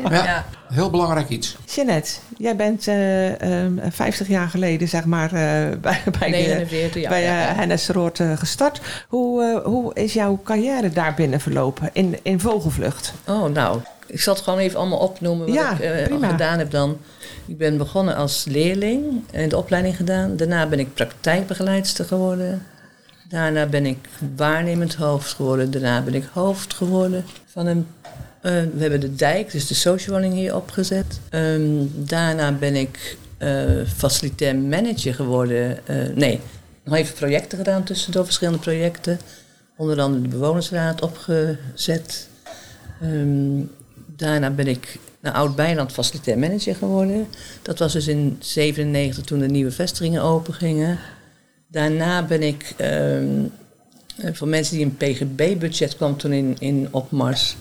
Ja. ja. Heel belangrijk iets. Jeannette, jij bent eh, ehm, 50 jaar geleden, zeg maar, eh, bij, bij, de, 49 jaar. bij ja, ja. Hennes Roord gestart. Hoe, eh, hoe is jouw carrière daar binnen verlopen in, in Vogelvlucht? Oh, nou. Ik zal het gewoon even allemaal opnoemen wat Ja, ik eh, gedaan heb dan. Ik ben begonnen als leerling en de opleiding gedaan. Daarna ben ik praktijkbegeleidster geworden. Daarna ben ik waarnemend hoofd geworden. Daarna ben ik hoofd geworden van een... eh, we hebben de dijk, dus de socialwoning hier opgezet. Ehm, daarna ben ik eh, facilitair manager geworden. Eh, nee, nog even projecten gedaan tussendoor, verschillende projecten. Onder andere de bewonersraad opgezet. Ehm, daarna ben ik naar Oud-Beiland facilitair manager geworden. Dat was dus in 97 toen de nieuwe vestigingen opengingen. Daarna ben ik, eh, voor mensen die een PGB-budget kwam toen in, in opmars,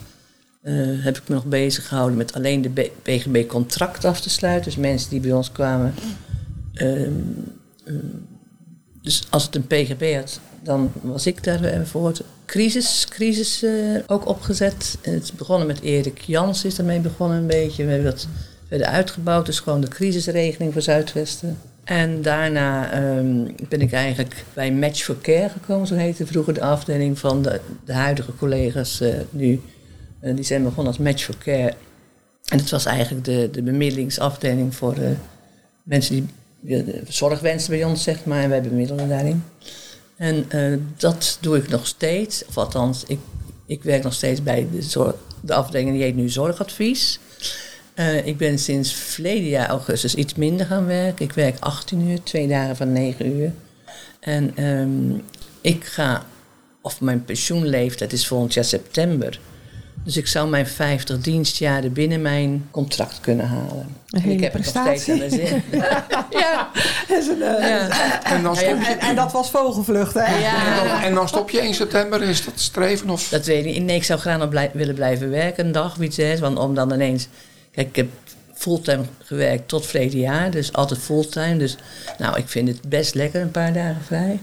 eh, heb ik me nog bezig gehouden met alleen de PGB-contract af te sluiten. Dus mensen die bij ons kwamen. ehm, ehm, dus als het een PGB had, dan was ik daarvoor. Crisis, crisis eh, ook opgezet. Het is begonnen met Erik Jans, is daarmee begonnen een beetje. We hebben dat verder uitgebouwd, dus gewoon de crisisregeling voor Zuidwesten. En daarna ehm, ben ik eigenlijk bij Match for Care gekomen, zo heette vroeger de afdeling van de, huidige collega's eh, nu. Eh, die zijn begonnen als Match for Care. En het was eigenlijk de, de bemiddelingsafdeling voor, eh, mensen die die zorg wensen bij ons, zeg maar. En wij bemiddelen daarin. En eh, dat doe ik nog steeds. Of althans, ik, ik werk nog steeds bij de, de afdeling die heet nu Zorgadvies. Eh, ik ben sinds verleden jaar augustus iets minder gaan werken. Ik werk 18 uur, twee dagen van 9 uur. En ehm, ik ga, of mijn pensioenleeftijd is volgend jaar september. Dus ik zou mijn 50 dienstjaren binnen mijn contract kunnen halen. Een En ik heb het nog steeds aan de zin. ja. Dat is een, Ja. En dan stop je, En, en dat was vogelvlucht, hè? en dan, en dan stop je 1 september. Is dat streven? Of? Dat weet ik niet. Nee, ik zou graag nog blij- willen blijven werken een dag of iets. Hè, want om dan ineens... Kijk, ik heb fulltime gewerkt tot verleden jaar. Dus altijd fulltime. Dus nou, ik vind het best lekker een paar dagen vrij.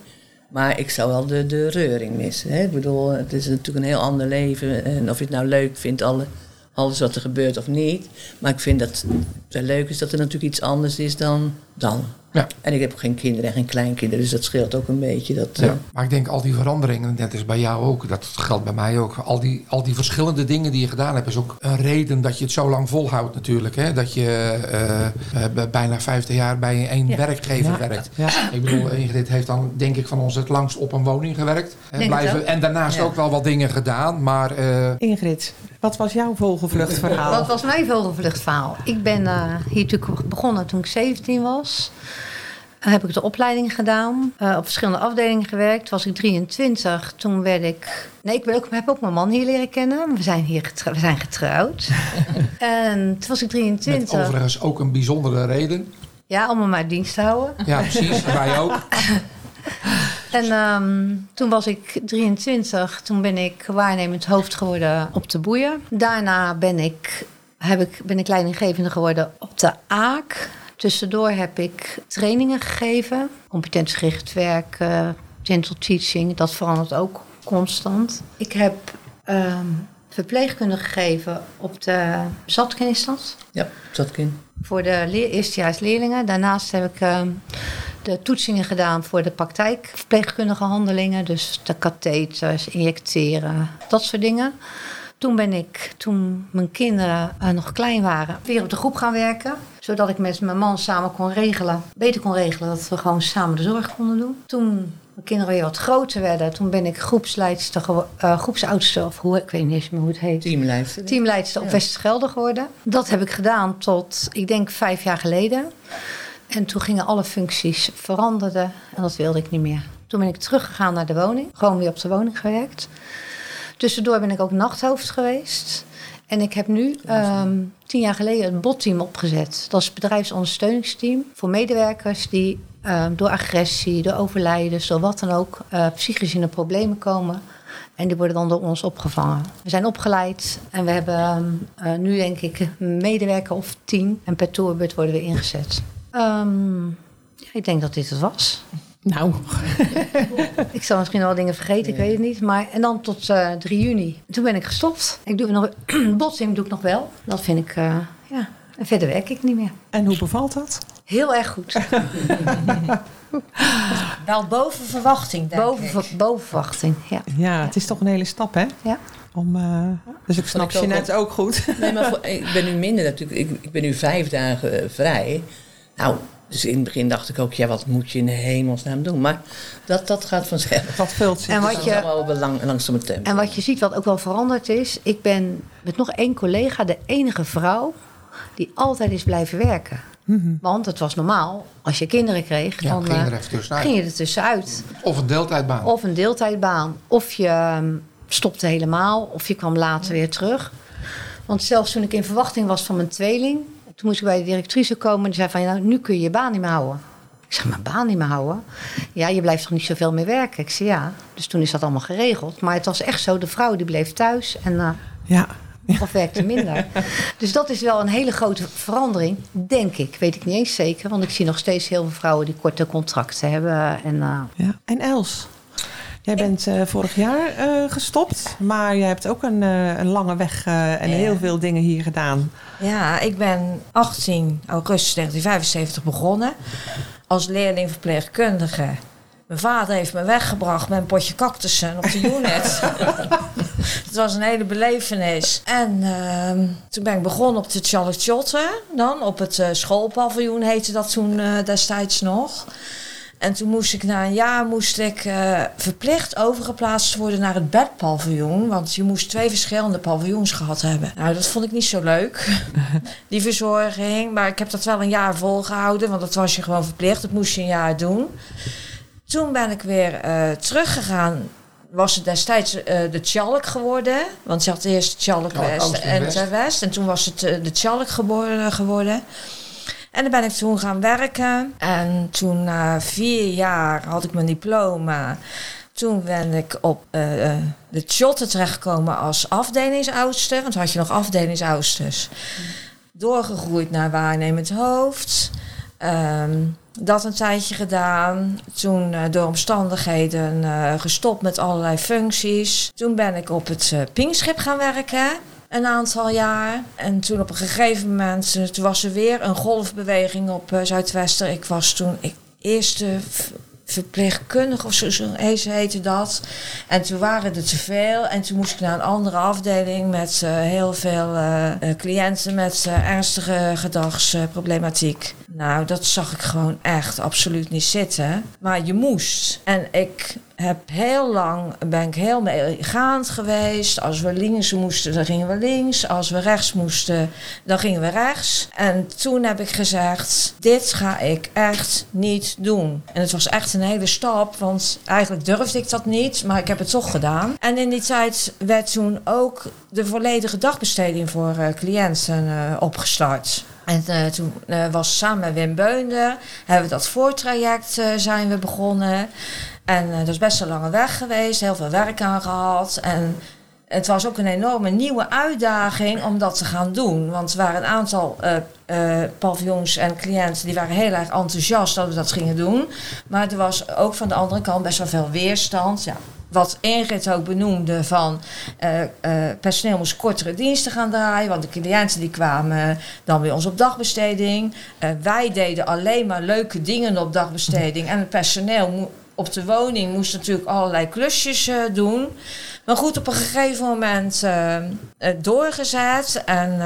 Maar ik zou wel de, de reuring missen. Hè? Ik bedoel, het is natuurlijk een heel ander leven. En of je het nou leuk vindt, alle, alles wat er gebeurt of niet. Maar ik vind dat het leuk is dat er natuurlijk iets anders is dan dan. Ja. En ik heb geen kinderen en geen kleinkinderen. Dus dat scheelt ook een beetje. Dat, Ja, maar ik denk al die veranderingen, net is bij jou ook, dat geldt bij mij ook. Al die, al die verschillende dingen die je gedaan hebt, is ook een reden dat je het zo lang volhoudt natuurlijk. Hè? Dat je eh, eh, bijna 50 jaar bij één Ja. werkgever Ja. werkt. Ja. Ik bedoel, Ingrid heeft dan denk ik van ons het langst op een woning gewerkt. Blijven, en daarnaast Ja. ook wel wat dingen gedaan, maar eh, Ingrid, wat was jouw vogelvluchtverhaal? Wat was mijn vogelvluchtverhaal? Ik ben eh, hier natuurlijk begonnen toen ik 17 was. Heb ik de opleiding gedaan. uh, op verschillende afdelingen gewerkt. Toen was ik 23. Toen werd ik. Nee, ik ben ook, heb ook mijn man hier leren kennen. We zijn hier getrouwd. We zijn getrouwd. en toen was ik met 23. overigens ook een bijzondere reden. Ja, om me maar dienst te houden. Ja, precies. wij ook. En um, toen was ik 23. Toen ben ik waarnemend hoofd geworden op de boeien. Daarna ben ik, heb ik, ben ik leidinggevende geworden op de AAK. Tussendoor heb ik trainingen gegeven. Competentiegericht werk, uh, gentle teaching. Dat verandert ook constant. Ik heb um, verpleegkunde gegeven op de Zatkin is dat? Ja, Zatkin. Voor de leer, eerstejaarsleerlingen. Daarnaast heb ik um, de toetsingen gedaan voor de praktijk. Verpleegkundige handelingen. Dus de katheters, injecteren, dat soort dingen. Toen ben ik, toen mijn kinderen uh, nog klein waren, weer op de groep gaan werken. Zodat ik met mijn man samen kon regelen, beter kon regelen dat we gewoon samen de zorg konden doen. Toen mijn kinderen weer wat groter werden, toen ben ik groepsleidster, uh, groepsoudster, of hoe, ik weet niet eens meer hoe het heet. Teamleidster. Teamleidster op ja. Westgelder geworden. Dat heb ik gedaan tot, ik denk, vijf jaar geleden. En toen gingen alle functies veranderden en dat wilde ik niet meer. Toen ben ik teruggegaan naar de woning, gewoon weer op de woning gewerkt. Tussendoor ben ik ook nachthoofd geweest. En ik heb nu um, tien jaar geleden een botteam opgezet. Dat is het bedrijfsondersteuningsteam voor medewerkers die um, door agressie, door overlijdens, door wat dan ook, uh, psychisch in de problemen komen. En die worden dan door ons opgevangen. We zijn opgeleid en we hebben um, uh, nu denk ik een medewerker of tien. En per tourbeurt worden we ingezet. ja, ik denk dat dit het was. Nou. ik zal misschien wel dingen vergeten, ik weet het niet. Maar, en dan tot uh, 3 juni. Toen ben ik gestopt. Ik doe nog, botsing doe ik nog wel. Dat vind ik, uh, ja. En verder werk ik niet meer. En hoe bevalt dat? Heel erg goed. wel boven verwachting, denk boven, ik. Boven verwachting, ja. Ja, het is toch een hele stap, hè? Ja. Om, uh, dus ik snap je net ook goed. Nee, maar voor, ik ben nu minder natuurlijk. Ik, ik ben nu vijf dagen vrij. Nou, dus in het begin dacht ik ook, ja, wat moet je in de hemelsnaam doen? Maar dat, dat gaat vanzelf. Dat vult zich. En wat dat je, wel lang, langzaam tempo. En wat je ziet, wat ook wel veranderd is... ik ben met nog één collega de enige vrouw die altijd is blijven werken. Mm -hmm. Want het was normaal, als je kinderen kreeg, ja, dan ging je, er ging je er tussenuit. Of een deeltijdbaan. Of een deeltijdbaan. Of je um, stopte helemaal, of je kwam later weer terug. Want zelfs toen ik in verwachting was van mijn tweeling... toen moest ik bij de directrice komen en die zei van... Nou, nu kun je je baan niet meer houden. Ik zeg, mijn baan niet meer houden? Ja, je blijft toch niet zoveel meer werken? Ik zei, ja. Dus toen is dat allemaal geregeld. Maar het was echt zo, de vrouw die bleef thuis en... Uh, ja. Of werkte minder. dus dat is wel een hele grote verandering, denk ik. Weet ik niet eens zeker, want ik zie nog steeds heel veel vrouwen die korte contracten hebben. En, uh... ja. en Els, jij bent uh, vorig jaar uh, gestopt, maar je hebt ook een, een lange weg en ja. heel veel dingen hier gedaan. Ja, ik ben 18 augustus 1975 begonnen als leerling verpleegkundige. Mijn vader heeft me weggebracht met een potje cactussen op de unit. Het was een hele belevenis. En ehm, toen ben ik begonnen op de Charlotte dan. Op het eh, schoolpaviljoen heette dat toen eh, destijds nog. En toen moest ik na een jaar moest ik, eh, verplicht overgeplaatst worden naar het bedpaviljoen. Want je moest twee verschillende paviljoens gehad hebben. Nou, dat vond ik niet zo leuk, die verzorging. Maar ik heb dat wel een jaar volgehouden, want dat was je gewoon verplicht. Dat moest je een jaar doen. Toen ben ik weer eh, teruggegaan. Was het destijds eh, de Tjalk geworden. Want je had eerst Tjalk West en West. West. En toen was het eh, de Tjalk geboren, geworden. En dan ben ik toen gaan werken. En toen na vier jaar had ik mijn diploma. Toen ben ik op eh, de Tjotte terechtgekomen als afdelingsoudste. Want had je nog afdelingsoudsters. Doorgegroeid naar waarnemend hoofd. Ehm, dat een tijdje gedaan. Toen eh, door omstandigheden gestopt met allerlei functies. Toen ben ik op het Pinkschip gaan werken. Een aantal jaar. En toen op een gegeven moment, eh, toen was er weer een golfbeweging op eh, Zuidwester. Ik was toen ik, eerste verpleegkundige of zo, zo heet- heette dat. En toen waren er te veel. En toen moest ik naar een andere afdeling met eh, heel veel cliënten met ernstige gedragsproblematiek. nou, dat zag ik gewoon echt absoluut niet zitten. Maar je moest. En ik heb heel lang, ben ik heel meegaand geweest. Als we links moesten, dan gingen we links. Als we rechts moesten, dan gingen we rechts. En toen heb ik gezegd, dit ga ik echt niet doen. En het was echt een hele stap, want eigenlijk durfde ik dat niet. Maar ik heb het toch gedaan. En in die tijd werd toen ook de volledige dagbesteding voor eh, cliënten eh, opgestart. En eh, toen eh, was samen met Wim Beunder, hebben we dat voortraject zijn we begonnen. En eh, dat is best een lange weg geweest, heel veel werk aan gehad. En het was ook een enorme nieuwe uitdaging om dat te gaan doen. Want er waren een aantal eh, paviljoens en cliënten die waren heel erg enthousiast dat we dat gingen doen. Maar er was ook van de andere kant best wel veel weerstand. Ja, wat Ingrid ook benoemde van personeel moest kortere diensten gaan draaien. Want de cliënten die kwamen dan bij ons op dagbesteding. Wij deden alleen maar leuke dingen op dagbesteding. En het personeel op de woning moest natuurlijk allerlei klusjes eh, doen. Maar goed, op een gegeven moment eh, doorgezet. En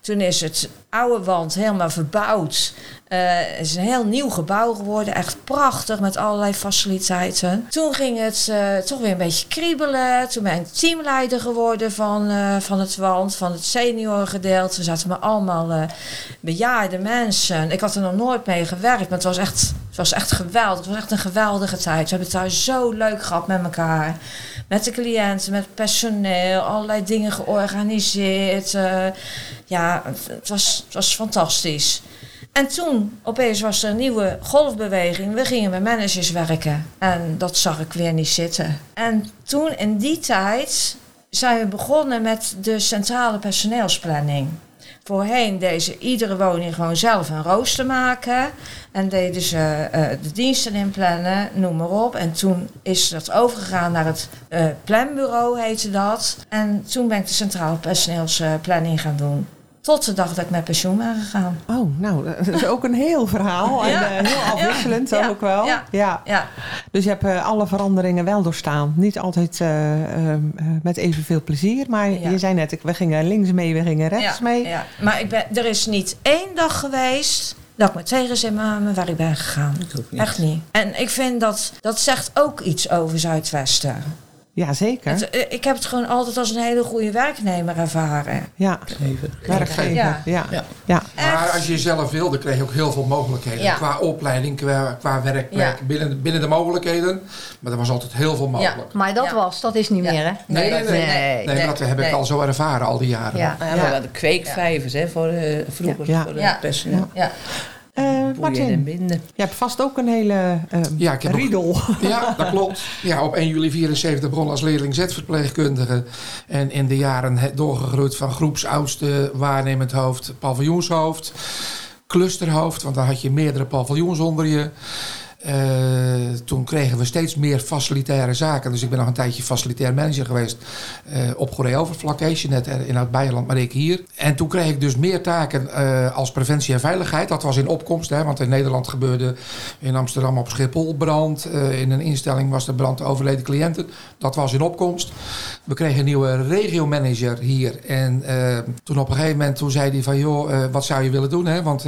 toen is het oude wand helemaal verbouwd. Het is een heel nieuw gebouw geworden. Echt prachtig met allerlei faciliteiten. Toen ging het toch weer een beetje kriebelen. Toen ben ik teamleider geworden van, van het wand, van het seniorgedeelte. Er zaten maar allemaal bejaarde mensen. Ik had er nog nooit mee gewerkt, maar het was echt, het was echt geweldig. Het was echt een geweldige tijd. We hebben het daar zo leuk gehad met elkaar. Met de cliënten, met het personeel, allerlei dingen georganiseerd. eh, ja, het, was, het was fantastisch. En toen opeens was er een nieuwe golfbeweging. We gingen met managers werken. En dat zag ik weer niet zitten. En toen in die tijd zijn we begonnen met de centrale personeelsplanning. Voorheen deden ze iedere woning gewoon zelf een rooster maken. En deden ze eh, de diensten inplannen, noem maar op. En toen is dat overgegaan naar het eh, planbureau, heette dat. En toen ben ik de centrale personeelsplanning gaan doen. Tot de dag dat ik met pensioen ben gegaan. Oh, nou, dat is ook een heel verhaal. Ja. En eh, heel afwisselend Ja. ook wel. Ja. Ja. Ja, Dus je hebt eh, alle veranderingen wel doorstaan. Niet altijd eh, eh, met evenveel plezier. Maar Ja. je zei net, ik- we gingen links mee, we gingen rechts ja, mee. Ja. Maar ik ben, er is niet één dag geweest dat ik met tegenzin me waar ik ben gegaan. Ik niet. Echt niet. En ik vind dat, dat zegt ook iets over Zuidwesten. Ja, zeker. Het, eh, ik heb het gewoon altijd als een hele goede werknemer ervaren. ja, werkgever. Ja. Ja. Ja. Ja. Maar als je zelf wilde, kreeg je ook heel veel mogelijkheden. Ja. Qua opleiding, qua, qua werkplek, binnen, binnen de mogelijkheden. Maar er was altijd heel veel mogelijk. Maar dat Ja. was, dat is niet Ja. meer, hè? Nee, nee, nee. Nee. Nee, maar dat heb ik al zo ervaren al die jaren. Ja. Ja, we hadden kweekvijvers hè, voor de, vroeger Ja. voor de Ja. personeel. Ja. Eh, Martin, je hebt vast ook een hele eh Ja, ik heb ook- riedel. Ja, dat klopt. Ja, op 1 juli 74 begon als leerling Z-verpleegkundige. En in de jaren doorgegroeid van groepsoudste, waarnemend hoofd, paviljoenshoofd, clusterhoofd. Want dan had je meerdere paviljoens onder je. Eh, toen kregen we steeds meer facilitaire zaken. Dus ik ben nog een tijdje facilitair manager geweest eh, op Goeree-Overvlak. net in het Bijland, maar ik hier. En toen kreeg ik dus meer taken eh, als preventie en veiligheid. Dat was in opkomst, hè, want in Nederland gebeurde in Amsterdam op Schiphol brand. In een instelling was de brand overleden cliënten. Dat was in opkomst. We kregen een nieuwe regiomanager hier. En toen op een gegeven moment toen zei hij van... joh, wat zou je willen doen? Hè? Want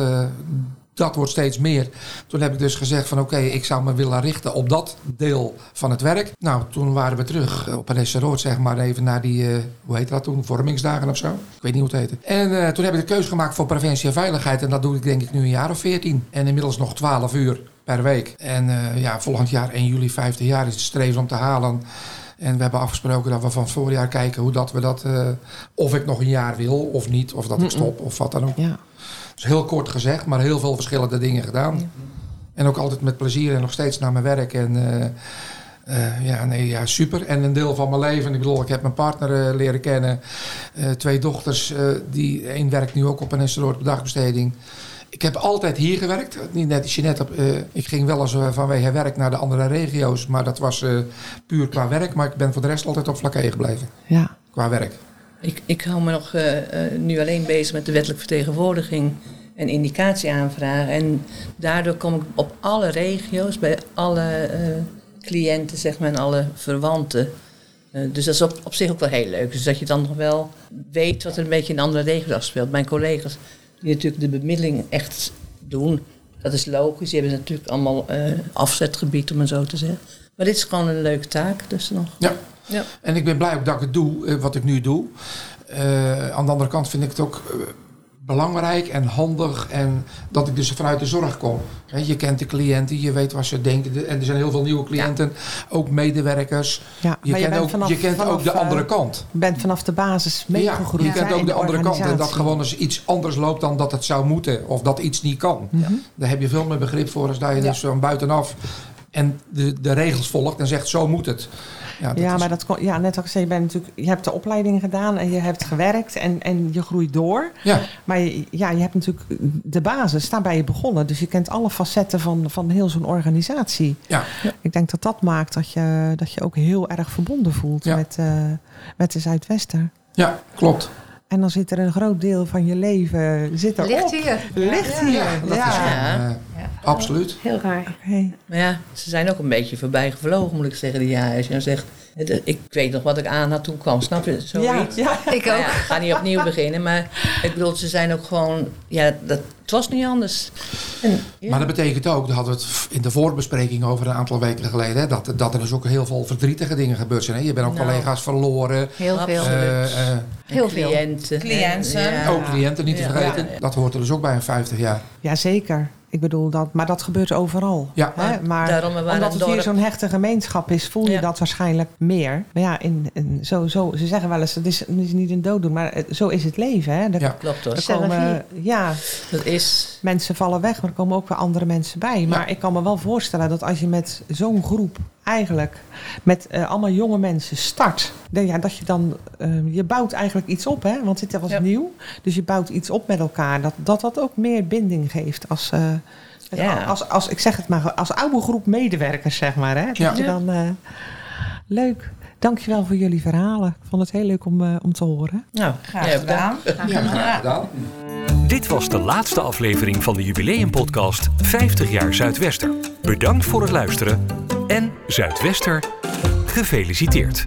dat wordt steeds meer. Toen heb ik dus gezegd van oké, ik zou me willen richten op dat deel van het werk. Nou, toen waren we terug eh, op een Rood, zeg maar, even naar die, eh, hoe heet dat toen, vormingsdagen of zo. Ik weet niet hoe het heette. En eh, toen heb ik de keuze gemaakt voor preventie en veiligheid. En dat doe ik denk ik nu een jaar of 14. En inmiddels nog 12 uur per week. En ja, volgend jaar 1 juli 50 jaar is het streven om te halen. En we hebben afgesproken dat we van voorjaar kijken hoe dat we dat, of ik nog een jaar wil of niet, of dat ik stop of wat dan ook. Ja. Dus heel kort gezegd, maar heel veel verschillende dingen gedaan. En ook altijd met plezier en nog steeds naar mijn werk. En eh, eh, ja, nee, ja, super. En een deel van mijn leven. Ik bedoel, ik heb mijn partner eh, leren kennen. Twee dochters. die, één werkt nu ook op een op dagbesteding. Ik heb altijd hier gewerkt. Niet net als je net op. ik ging wel eens vanwege werk naar de andere regio's. Maar dat was puur qua werk. Maar ik ben voor de rest altijd op vlakke gebleven. Ja. Qua werk. Ik, ik hou me nog eh, eh, nu alleen bezig met de wettelijke vertegenwoordiging en indicatieaanvragen. En daardoor kom ik op alle regio's, bij alle eh, cliënten zeg maar, en alle verwanten. Dus dat is op, op zich ook wel heel leuk. Dus dat je dan nog wel weet wat er een beetje in andere regio's afspeelt. Mijn collega's die natuurlijk de bemiddeling echt doen, dat is logisch. Die hebben natuurlijk allemaal afzetgebied, om het zo te zeggen. Maar dit is gewoon een leuke taak. Dus nog. Ja. Ja. En ik ben blij ook dat ik het doe, eh, wat ik nu doe. Eh, aan de andere kant vind ik het ook eh, belangrijk en handig. En dat ik dus vanuit de zorg kom. Je kent de cliënten, je weet wat ze denken. De- En er zijn heel veel nieuwe cliënten, ook medewerkers. Ja, Je kent, ook, vanaf- je kent vanaf, ook de andere kant. Je bent vanaf de basis Ja, meegegroeid. je kent ook de andere kant. En dat gewoon eens iets anders loopt dan dat het zou moeten. Of dat iets niet kan. Mhm. Daar heb je veel meer begrip voor als dat je dus van buitenaf en de, de regels volgt en zegt zo moet het. Ja, dat Ja, is- maar dat kon, ja, net als ik zei, je, bent natuurlijk, je hebt de opleiding gedaan en je hebt gewerkt en, en je groeit door. ja. Maar je, ja, je hebt natuurlijk de basis, daar ben je begonnen. Dus je kent alle facetten van, van heel zo'n organisatie. Ja. Ik denk dat dat maakt dat je, dat je ook heel erg verbonden voelt Ja. met, eh, met de Zuidwester. ja, klopt. En dan zit er een groot deel van je leven zit er Ligt op. hier. Ligt hier. Ja, dat is Ja. gewoon, absoluut. Heel raar. Oké. Maar ja, ze zijn ook een beetje voorbij gevlogen, moet ik zeggen, die jaren. Als je dan zegt, ik weet nog wat ik aan had toen ik kwam, snap je? Ja, Zoiets. ja. Ik ook. ja, ik ga niet opnieuw beginnen, maar ik bedoel, ze zijn ook gewoon, ja, dat, het was niet anders. En, ja. Maar dat betekent ook, daar hadden we het in de voorbespreking over een aantal weken geleden, hè, dat, dat er dus ook heel veel verdrietige dingen gebeurd zijn. Hè. Je bent ook Nou. collega's verloren, Heel veel. Eh, eh, Heel veel. cliënten. Cliënten. En, ook cliënten niet te Ja. vergeten. Ja. Dat hoort er dus ook bij een 50 jaar. Jazeker. Ik bedoel dat, maar dat gebeurt overal. Ja. Hè? Maar Daarom, omdat het hier zo'n hechte gemeenschap is, voel je Ja. dat waarschijnlijk meer. Maar ja, in, in, zo, zo, ze zeggen wel eens, het is, het is niet een dooddoen, maar het- zo is het leven. Hè? Er, Ja. Klopt hoor. er Zelf komen, ja, Dat is, mensen vallen weg, maar er komen ook weer andere mensen bij. Maar ik kan me wel voorstellen dat als je met zo'n groep eigenlijk met eh, allemaal jonge mensen start, ja, dat je dan eh, je bouwt eigenlijk iets op, hè? Want dit was Ja. nieuw, dus je bouwt iets op met elkaar. Dat dat, dat ook meer binding geeft als, eh, Ja. als, als ik zeg het maar, als oude groep medewerkers, zeg maar. Hè? Dat Ja. je dan, eh, leuk. Dankjewel voor jullie verhalen. Ik vond het heel leuk om, eh, om te horen. nou, Graag ja, gedaan. Ja, graag gedaan. Dit was de laatste aflevering van de jubileumpodcast 50 jaar Zuidwester. Bedankt voor het luisteren en Zuidwester, gefeliciteerd.